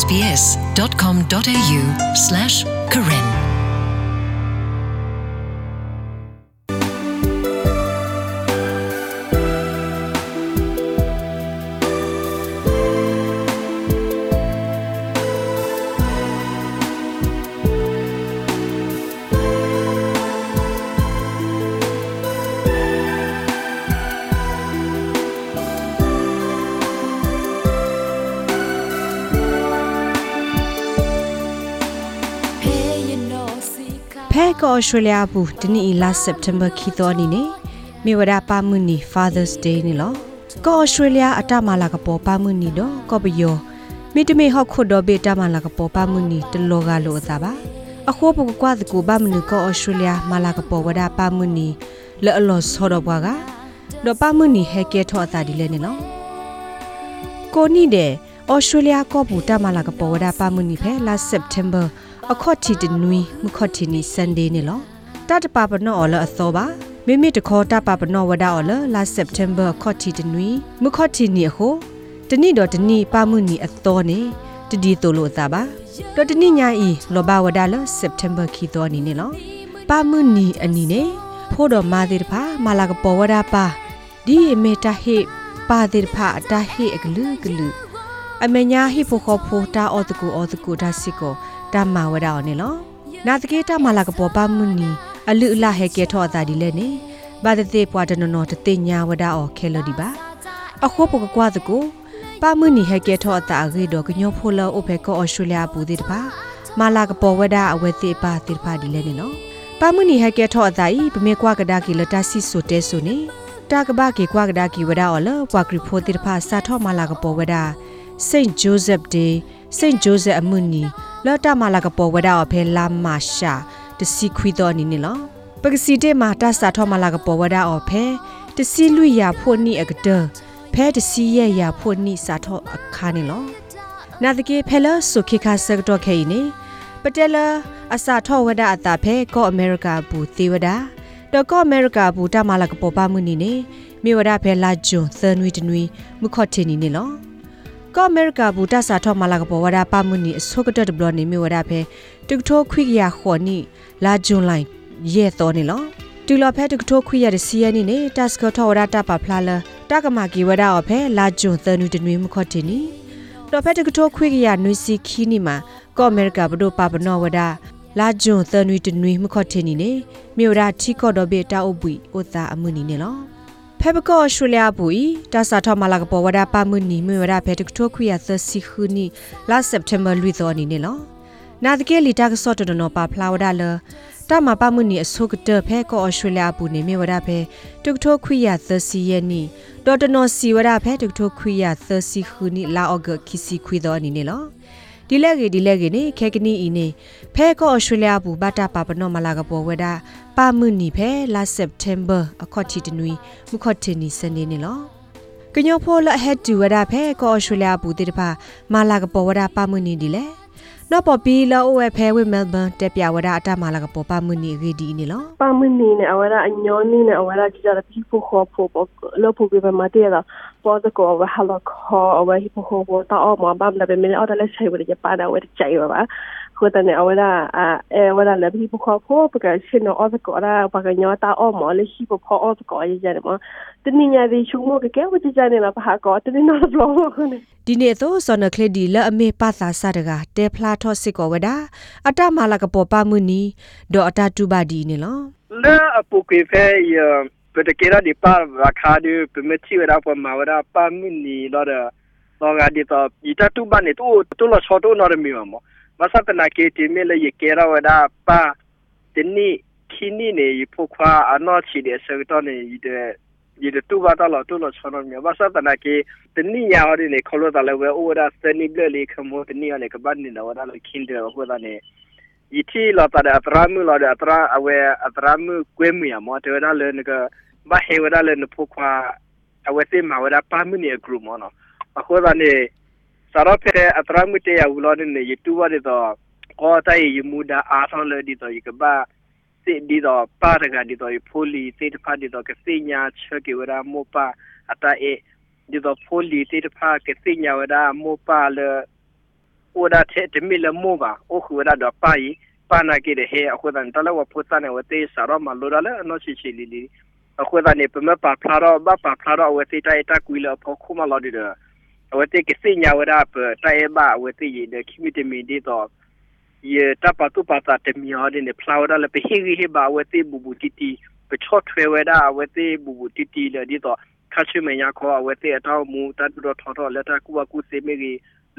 sbs.com.au/karen ဖဲ ကောဩစတြေးလျဘူးဒီနေ့ last september ခီတော်နီနေမြေဝဒပါမှုနီ fathers day နီလောကောဩစတြေးလျအတမလာကပေါ်ပါမှုနီတော့ကောပယောမိတမေဟောက်ခွတ်တော့ဘေတမလာကပေါ်ပါမှုနီတလောကလို့အသာပါအခုပကကွာတကူပါမနကောဩစတြေးလျမလာကပေါ်ဝဒပါမှုနီလဲအလောဆောတော့ဘွားကတော့ပါမှုနီဟဲကဲထောအသာဒီလဲနေလောကိုနီတဲ့ဩစတြေးလျကောဘူးတမလာကပေါ်ဝဒပါမှုနီဖဲ last september အခေါတ်တီတနွီမခေါတ်တီနီဆန်ဒေးနေလောတတပပနောအလအသောပါမိမိတခေါ်တပပနောဝဒအလလာစက်တမ်ဘာခေါတ်တီတနွီမခေါတ်တီနီဟိုတနိတော့တနိပါမှုနီအသောနေတဒီတိုလို့သာပါတော့တနိညာဤလောဘဝဒလစက်တမ်ဘာခီတော်နီနေလောပါမှုနီအနီနေဖို့တော့မာသေးတဖာမာလာကပေါ်ဝဒပါဒီမေတာဟိပါသေးတဖာအတာဟိအကလူကလူအမညာဟိဖို့ခေါ်ဖို့တာအော်တကူအော်တကူဒါစီကို တမဝဒအောင်နေလောနာတကေတမလာကပေါ်ပါမှုနီအလူအလဟဲကဲထောအတာဒီလဲနေဘာတသေးပွားတနနောတသိညာဝဒအောင်ခဲလို့ဒီပါအခုပကကွာတကူပါမှုနီဟဲကဲထောအတာအဂေတော့ကညောဖိုလောအိုဖေကောအော်စတြေးလျပူသေးတပါမာလာကပေါ်ဝဒအဝဲသေးပါတိဖာဒီလဲနေနော်ပါမှုနီဟဲကဲထောအတာဤဗမေကွာကဒါကီလတာစီဆိုတဲဆိုနေတာကဘာကေကွာကဒါကီဝဒအော်လပွားကရီဖိုတိဖာစာထောမာလာကပေါ်ဝဒ Saint Joseph Day Saint Joseph အမှုနီလော်တာမာလာကပေါ်ဝဒအဖဲလာမာရှာတစီခွီတော်နီနီလောပကစီတေမာတဆာထောမာလာကပေါ်ဝဒအဖဲတစီလူရဖို့နီအကဒဖဲတစီရရဖို့နီစာထောအခါနီလောနာတကေဖဲလဆုခိခါဆက်တော့ခဲနီပတဲလာအစာထောဝဒအတာဖဲကောအမေရိကဘူးသေဝဒတော့ကောအမေရိကဘူးတမာလာကပေါ်ပါမှုနီနေမြေဝဒဖဲလာဂျွန်သန်ဝီတနွီမခော့တင်နီနီလော ကောအမေရိကဘူတဆာထောမလာကပေါ်ဝဒပါမှုနီအစောကတတဘလနေမြဝဒဖဲတုကထိုခွိကရခေါ်နီလာဂျွန်လိုင်းရဲတော်နေလောတူလဖဲတုကထိုခွိရတဲ့စီယနီနေတက်စကထောဝဒတပါဖလာလတကမာကီဝဒအဖဲလာဂျွန်သနူတနွေမခော့တင်နီတော့ဖဲတုကထိုခွိကရနွေစီခီနီမှာကောအမေရိကဘဒိုပါပနောဝဒလာဂျွန်သနွေတနွေမခော့တင်နီနေမြဝဒထီကော့တော့ဘေတာအုပ်ပွီဥသာအမှုနီနေလော ဖဲဘကောရှူလျာပူဤတာစာထမလာကပေါ်ဝဒပါမှုနီမြဝဒဖဲတကထိုခွေရသစီခူနီလာစက်တမ်ဘာလွီသောနီနေလောနာတကဲလီတာကစော့တနော်ပါဖလာဝဒလတာမပါမှုနီအဆုကတဖဲကောအရှူလျာပူနေမြဝဒဖဲတကထိုခွေရသစီယနီဒေါ်တနော်စီဝဒဖဲတကထိုခွေရသစီခူနီလာအော့ဂခီစီခွေသောနီနေလော ဒီလက်ကြီးဒီလက်ကြီးနေခဲကနီအီနေဖဲကောဩစတြေးလျဘူးဘတာပါပနောမလာကပေါ်ဝဲတာပါမှုနီဖဲလာစက်တမ်ဘာအခေါတီတနွီမခေါတင်နီစနေနေလောကညောဖောလဟက်တူဝဒဖဲကောဩစတြေးလျဘူးတိတဖာမလာကပေါ်ဝဒပါမှုနီဒီလေ နော်ပေါ်ပီလောအိုဝဲဖဲဝဲမဲလ်ဘန်တက်ပြဝဒအတမလာကပေါ်ပါမှုနီရီဒီနေလော pa mini ne awara anyoni ne awara kira people ho po lo po be ma te da po da ko wa hala ko wa hi po ho po ta o ma bam da be me o da le chai wa de pa da wa de chai wa ba ko da ne awara a e wa da le people ho po pa ka shin no o da ko da pa ka nyo ta o mo le hi po po o da ko ya ja ne ma de ni nya de chu mo ke ke wa ji ja ne la pa ko de ni no lo mo ko ne ဒီနေ့သောစောနကလဒီလအမေပါသာစတကတဲဖလာထောစစ်ကောဝဒအတမလာကပေါ်ပါမှုနီဒေါ်အတတူပါဒီနေလော le apoke fe ya pete kera di par rakadu pemeti wera pa mawara pa mini lo da lo ga di to ita tu ba ne tu tu lo choto no de mi mo masa ta na ke masakana ke timele ye kera wada pa tini kini ne yipo kwa ano chi de sewito ne yide yide tu ba ta lo tu lo chono mi masakana ke tini ya hori ne kholo ta le we o da seni ble le khamo tini ya ne ka ban ni na wada lo kinde ho da ne yiti lo ta da atra mu lo da atra awe atra mu kwe mu ya mo te wada le ne ka ba he wada le ne po kwa awe te ma wada pa mu ne group mo no akho da ne สารเพออัตรามุเตยาอุลอนินยตุวะดิตอก็ตายยมูดาอาทอนเลดิตอยกบะสิดิตอปาระกาดิตอยโพลีเตตพาดิตอกะสิญาชะกิวราโมปาอัตาเอดิตอโพลีเตตพากะสิญาวราโมปาเลโอดาเทตมิลโมบาโอคุวราดอปายีปานากิเดเฮอคุตันตะละวะพุตะเนวะเตสารมาลุราเลนอชิชิลิลิอคุตันเนปมะปาพลารอบะปาพลารอวะเตตาเอตากุยลอพอคุมาลอดิเดอ ခိမီတမီဒီတော့ယေတပတူပတာတမီအော်ဒီနေဖလာဝရလဲပဟီဟီဘာဝတေဘူဘူတီတီပချော့ထွေဝဒါဝတေဘူဘူတီတီလေဒီတော့ခါချမညာခေါ်ဝတေအတောက်မူတတ်တော့ထော်ထော်လက်တကူကူစေမီ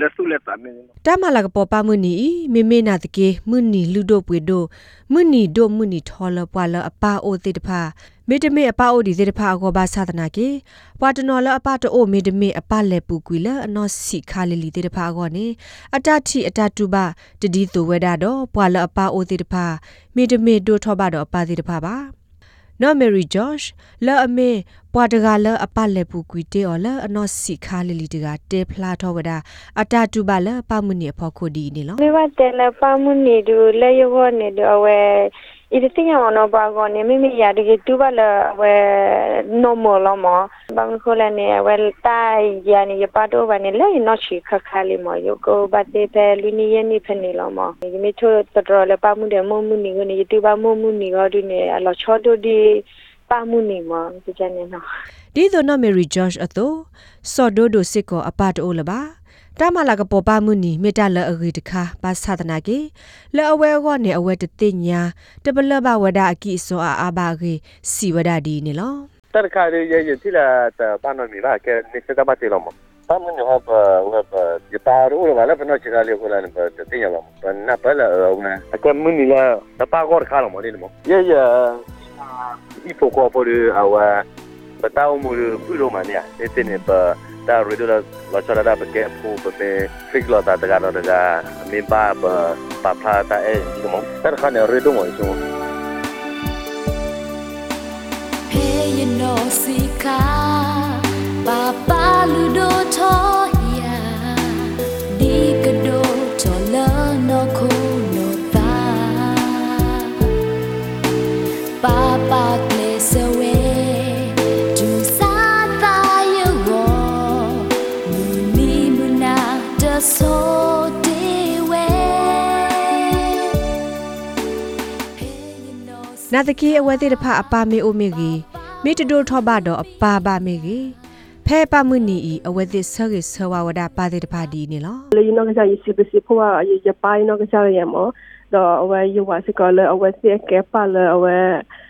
လက်စုလက်စာမင်းတမလာကပေါ်ပါမှုနီမေမေနာတကေမှုနီလူဒိုပွေဒိုမှုနီဒိုမှုနီထောလပွာလအပါအိုတေတဖာ မေတမေအပအိုဒီစေတဖာကောဘာသဒနာကေပွာတနော်လအပတအိုမေတမေအပလက်ပူကွီလအနော်စီခါလီလီတေတဖာကောနေအတတိအတတုပတတိသူဝဲတာတော့ပွာလအပအိုတေတဖာမေတမေတို့ထောပါတော့အပတေတဖာပါနော်မေရီဂျော့ရှ်လာအမေပွာတကလာအပလက်ပူကွီတေော်လာအနော်စီခါလီလီတကတေဖလာထောဝဒအတတူပါလာပမှုနေဖို့ခုဒီနေလောမေဝတဲလာပမှုနေဒူလေယောနေဒူအဝဲ ఇది తింగమ నో బాగోని మిమి యాడిగి టుబల వె నో మొలమ బంకోలని వెల్ తాయి యాని యపాటో బని లే నో చి ఖఖాలి మ యోగో బతే పే లిని యని ఫని లమ మిమి తో తడ్రోల పాముడే మొముని గని టుబా మొముని గడిని అల ఛోడో డి ပါမှုနေမှာဒီကြနေနော်ဒီသောနော်မေရီဂျော့ချ်အသောစော်ဒိုဒိုစစ်ကိုအပတ်အိုးလပါ တမလာကပေါ်ပါမှုနီမေတ္တာလအဂီတခါပါသဒနာကေလအဝဲကောနေအဝဲတတိညာတပလဘဝဒအကိစောအာအဘာဂေစီဝဒဒီနေလောတရခါရရရတိလာတဘာနော်နီလာကဲနေစတမတိလောမတမန်ယောဟဘဝဘဒီပါရူရဝလာပနောချီလာလေကိုလာနဘတတိညာလောပနပလာအုံနာအကမနီလာတပါကောခါလောမနေလောရရဒီပိုကောပေါ်ရအဝပတောမူရပြုလို့မနေရတဲ့တဲ့နေပါ တာရီဒလာလာချလာတာပကေဖူပပေဖိကလာတာတကတော့တကမင်းပါပပဖာတာအဲဒီမောတာခနဲ့ရီဒုံဝဆို Hey, you know, Sika, Papa Ludo Toya, Dikado Tola no Kono နာတကေအဝဲတိတဖအပါမေအိုမေဂီမေတတိုထောဘတော့အပါပါမေဂီဖဲပမှုနီဤအဝဲတိဆဂေဆဝဝဒပါတိတဖဒီနေလော le no ga yi si si po wa yi ya pa no ga ya mo do awe yu wa si ko le awe si ke pa le awe awe awe awe gle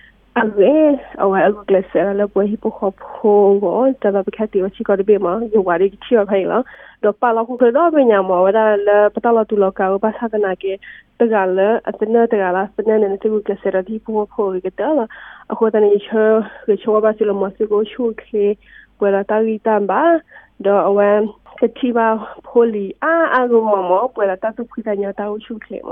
se le po hi po kho po go ta ba ka ti wa si ko de be mo yu wa ri chi wa phai lo do pa la ku ke do be nya mo wa da le pa ta la tu lo ka ba sa na ke ta ga le a ta na ta ga la sa na ne ti ku ke se ra ti po po ke ta la a ko ta ni che ke cho ba si lo mo si go chu ke ပွေလာတာဂီတန်ပါတော့အဝမ်ကတိပါဖိုလီအာအာဂမမပွေလာတာသူခိတညာတာရှုခေမ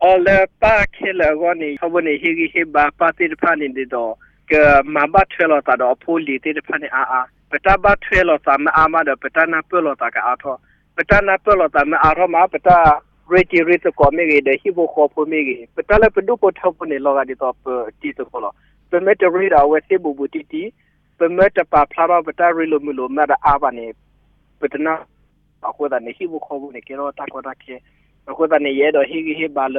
all the park hela goni hobone higi heba patir phani de do ke maba thelo ta do pholi te de phani a a peta ba thelo ta ma ama do peta na pelo ta ka atho peta na pelo ta ma atho ma peta reti reti ko me ge de hibo kho pho me ge peta la pedu ko thau ne lo ga di to ti to ko lo pe me te ri da we se bu bu ti ti pe me te pa phla ba peta ri lo mi lo ma da a ba ne peta na a ko da ne hibo kho bu ne ke ro ta ko da ke အခုတနေရတော့ဟိဟိဘာလ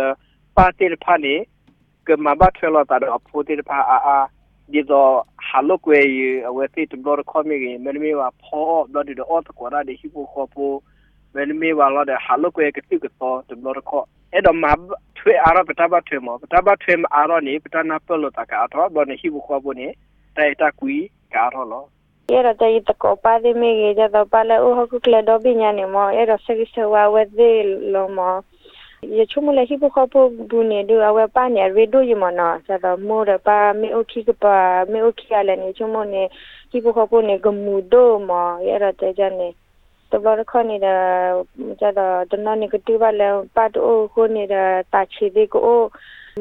ပါတိဖာနေကမဘထွေလောတာတော့ဖိုတိဖာအာအာဒီတော့ဟာလုကွေအဝဲတိတဘလခေါမီမင်းမေဝါဖောတော့ဒီတော့တကွာရဒီဟိပိုခေါ်ပိုမင်းမေဝါလာတဲ့ဟာလုကွေကတိကတော့တဘလခေါ်အဲ့တော့မထွေအားပတဘထွေမပတဘထွေမအားနေပတနာပလောတာကတော့ဘောနေဟိပိုခေါ်ပိုနေတိုက်တာကွီကာရောလော Era te ita ko pa de me ge ja da pa la u ho ku kle do bi nya ni mo era se ki se wa we de lo mo ye chu mo le hi bu kho bu bu ne du a we pa ne re do yi mo na sa da mo da pa me o ki ka pa me o ki ala ni chu mo ne hi bu kho bu ne ga mu do mo era te ja ne to ba kho ni da ja da da na ni ka tu ba le pa do ko ni da ta chi de ko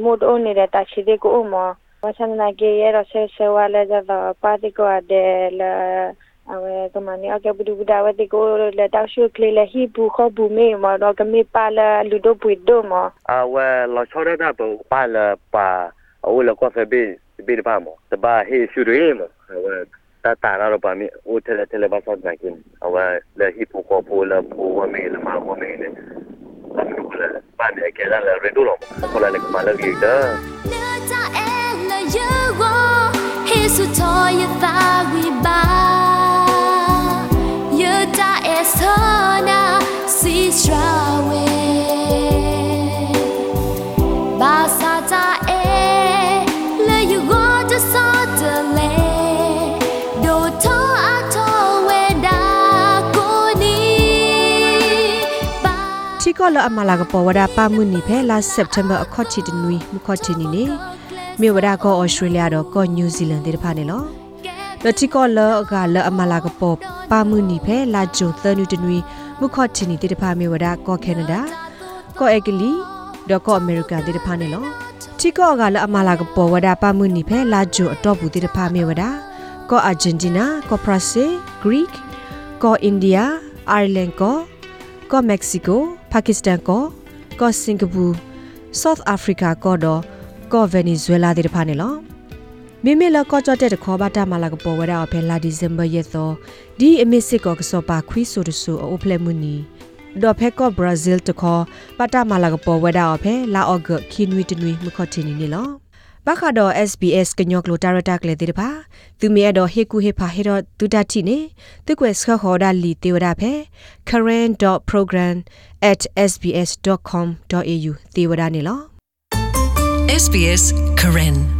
mo do ni da ta chi de ko mo ဝဆန္ဒကေရရဆဲဆဲဝါလဲကြတော့ပါတိကောတဲ့လာအဝဲကမနီအကဘူဒူဘူဒါဝတိကိုလေတောက်ရှုကလေးလေဟီဘူခဘူမေမတော့ကမေ Wasananagera se se wala da va padiko de la awe komania ke budu buda wa de go le ta shu kle le hi bu kho bu me ma no ke me pa la lu do bu do ma awe la chora da bu pa la pa o la ko fe be be ba mo ta ba he shu re mo awe ta ta ra ro pa mi o te le te le ba sa na kin awe le hi bu ko bu la bu wa me la ma wa me le ta mi ko la pa ne ke la le re do lo ko la le ko ma la ge da ကောလအမလာကပေါ်ဝဒပါမှုနိဖဲလာစက်တမ်ဘာအခေါ်ချီတနွီမခေါ်ချီနီနေ မြေဝဒကောဩစတြေးလျတော့ကောနယူးဇီလန်တေတဖာနေလောလတီကောလကလအမလာကပေါ်ပါမှုနိဖဲလာဂျိုသနူတနွီမခေါ်ချီနီတေတဖာမြေဝဒကောကနေဒါကောအက်ကလီဒေါ်ကောအမေရိကန်တေတဖာနေလောတီကောကလအမလာကပေါ်ဝဒပါမှုနိဖဲလာဂျိုအတော့ဘူးတေတဖာမြေဝဒကောအာဂျင်တီနာကောပရာဆေဂရိကကောအိန္ဒိယအိုင်လန်ကောကောမက္ကဆီကိုပါကစ္စတန်ကောကောစင်ကာပူ South Africa ကောတော့ ကောဗင်နီဇွဲလာတဲ့တဖာနေလောမိမိလကောကြတဲ့တခေါ်ပါတာမလာကပေါ်ဝရအဖဲလာဒီဇင်ဘာရက်သောဒီအမစ်စစ်ကောကစောပါခွီဆိုတဆူအိုဖလက်မူနီဒေါ်ဖက်ကောဘရာဇီးတခေါ်ပါတာမလာကပေါ်ဝရအဖဲလာအော့ဂခီနွီတနွီမခေါ်တင်နေလောဘခါတော့ SBS ကညော့ကလိုတာရတာကလေးတဲ့ပါသူမရတော့ဟေကူဟေဖာဟေတော့ဒူတာတီနေသူကွယ်စခခေါ်ဒါလီတေဝရဖဲ current.program@sbs.com.au တေဝရနေလော SBS Karen